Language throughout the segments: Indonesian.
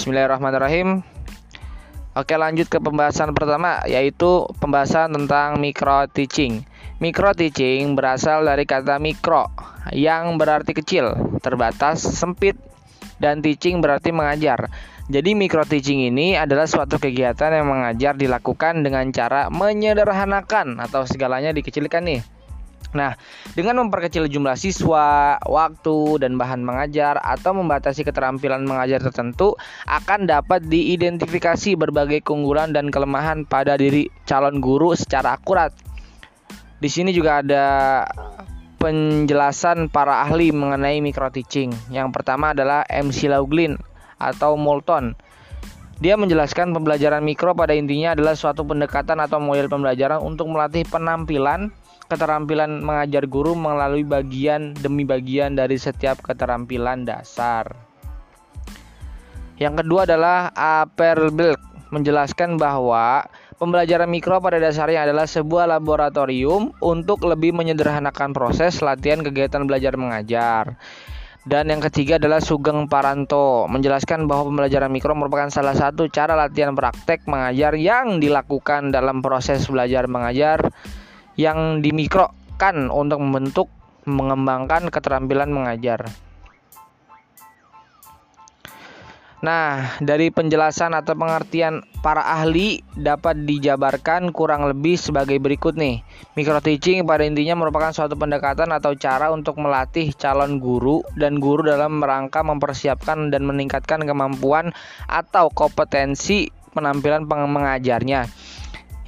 Bismillahirrahmanirrahim. Oke, lanjut ke pembahasan pertama yaitu pembahasan tentang micro teaching. Micro teaching berasal dari kata mikro yang berarti kecil, terbatas, sempit, dan teaching berarti mengajar. Jadi micro teaching ini adalah suatu kegiatan yang mengajar dilakukan dengan cara menyederhanakan atau segalanya dikecilkan nih. Nah, dengan memperkecil jumlah siswa, waktu, dan bahan mengajar, atau membatasi keterampilan mengajar tertentu, akan dapat diidentifikasi berbagai keunggulan dan kelemahan pada diri calon guru secara akurat. Di sini juga ada penjelasan para ahli mengenai micro teaching. Yang pertama adalah MC Lauglin atau Moulton. Dia menjelaskan pembelajaran mikro pada intinya adalah suatu pendekatan atau model pembelajaran untuk melatih penampilan keterampilan mengajar guru melalui bagian demi bagian dari setiap keterampilan dasar. Yang kedua adalah Aperbilk menjelaskan bahwa pembelajaran mikro pada dasarnya adalah sebuah laboratorium untuk lebih menyederhanakan proses latihan kegiatan belajar mengajar. Dan yang ketiga adalah Sugeng Paranto menjelaskan bahwa pembelajaran mikro merupakan salah satu cara latihan praktek mengajar yang dilakukan dalam proses belajar mengajar yang dimikrokan untuk membentuk mengembangkan keterampilan mengajar. Nah, dari penjelasan atau pengertian para ahli dapat dijabarkan kurang lebih sebagai berikut nih. Micro teaching pada intinya merupakan suatu pendekatan atau cara untuk melatih calon guru dan guru dalam rangka mempersiapkan dan meningkatkan kemampuan atau kompetensi penampilan mengajarnya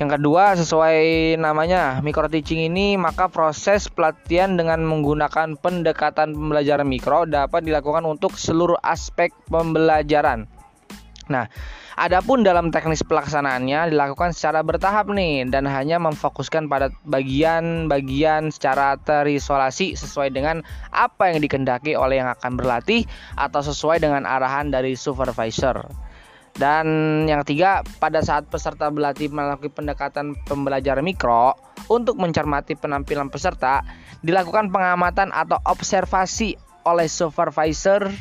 yang kedua, sesuai namanya, micro teaching ini, maka proses pelatihan dengan menggunakan pendekatan pembelajaran mikro dapat dilakukan untuk seluruh aspek pembelajaran. Nah, adapun dalam teknis pelaksanaannya dilakukan secara bertahap nih dan hanya memfokuskan pada bagian-bagian secara terisolasi sesuai dengan apa yang dikendaki oleh yang akan berlatih atau sesuai dengan arahan dari supervisor. Dan yang ketiga, pada saat peserta berlatih melakukan pendekatan pembelajaran mikro untuk mencermati penampilan peserta, dilakukan pengamatan atau observasi oleh supervisor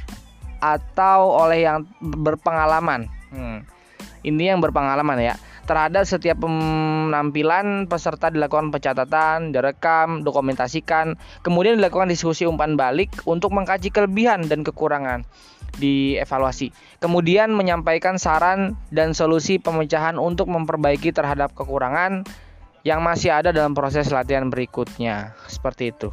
atau oleh yang berpengalaman. Hmm. Ini yang berpengalaman ya. Terhadap setiap penampilan peserta dilakukan pencatatan, direkam, dokumentasikan, kemudian dilakukan diskusi umpan balik untuk mengkaji kelebihan dan kekurangan dievaluasi. Kemudian menyampaikan saran dan solusi pemecahan untuk memperbaiki terhadap kekurangan yang masih ada dalam proses latihan berikutnya. Seperti itu.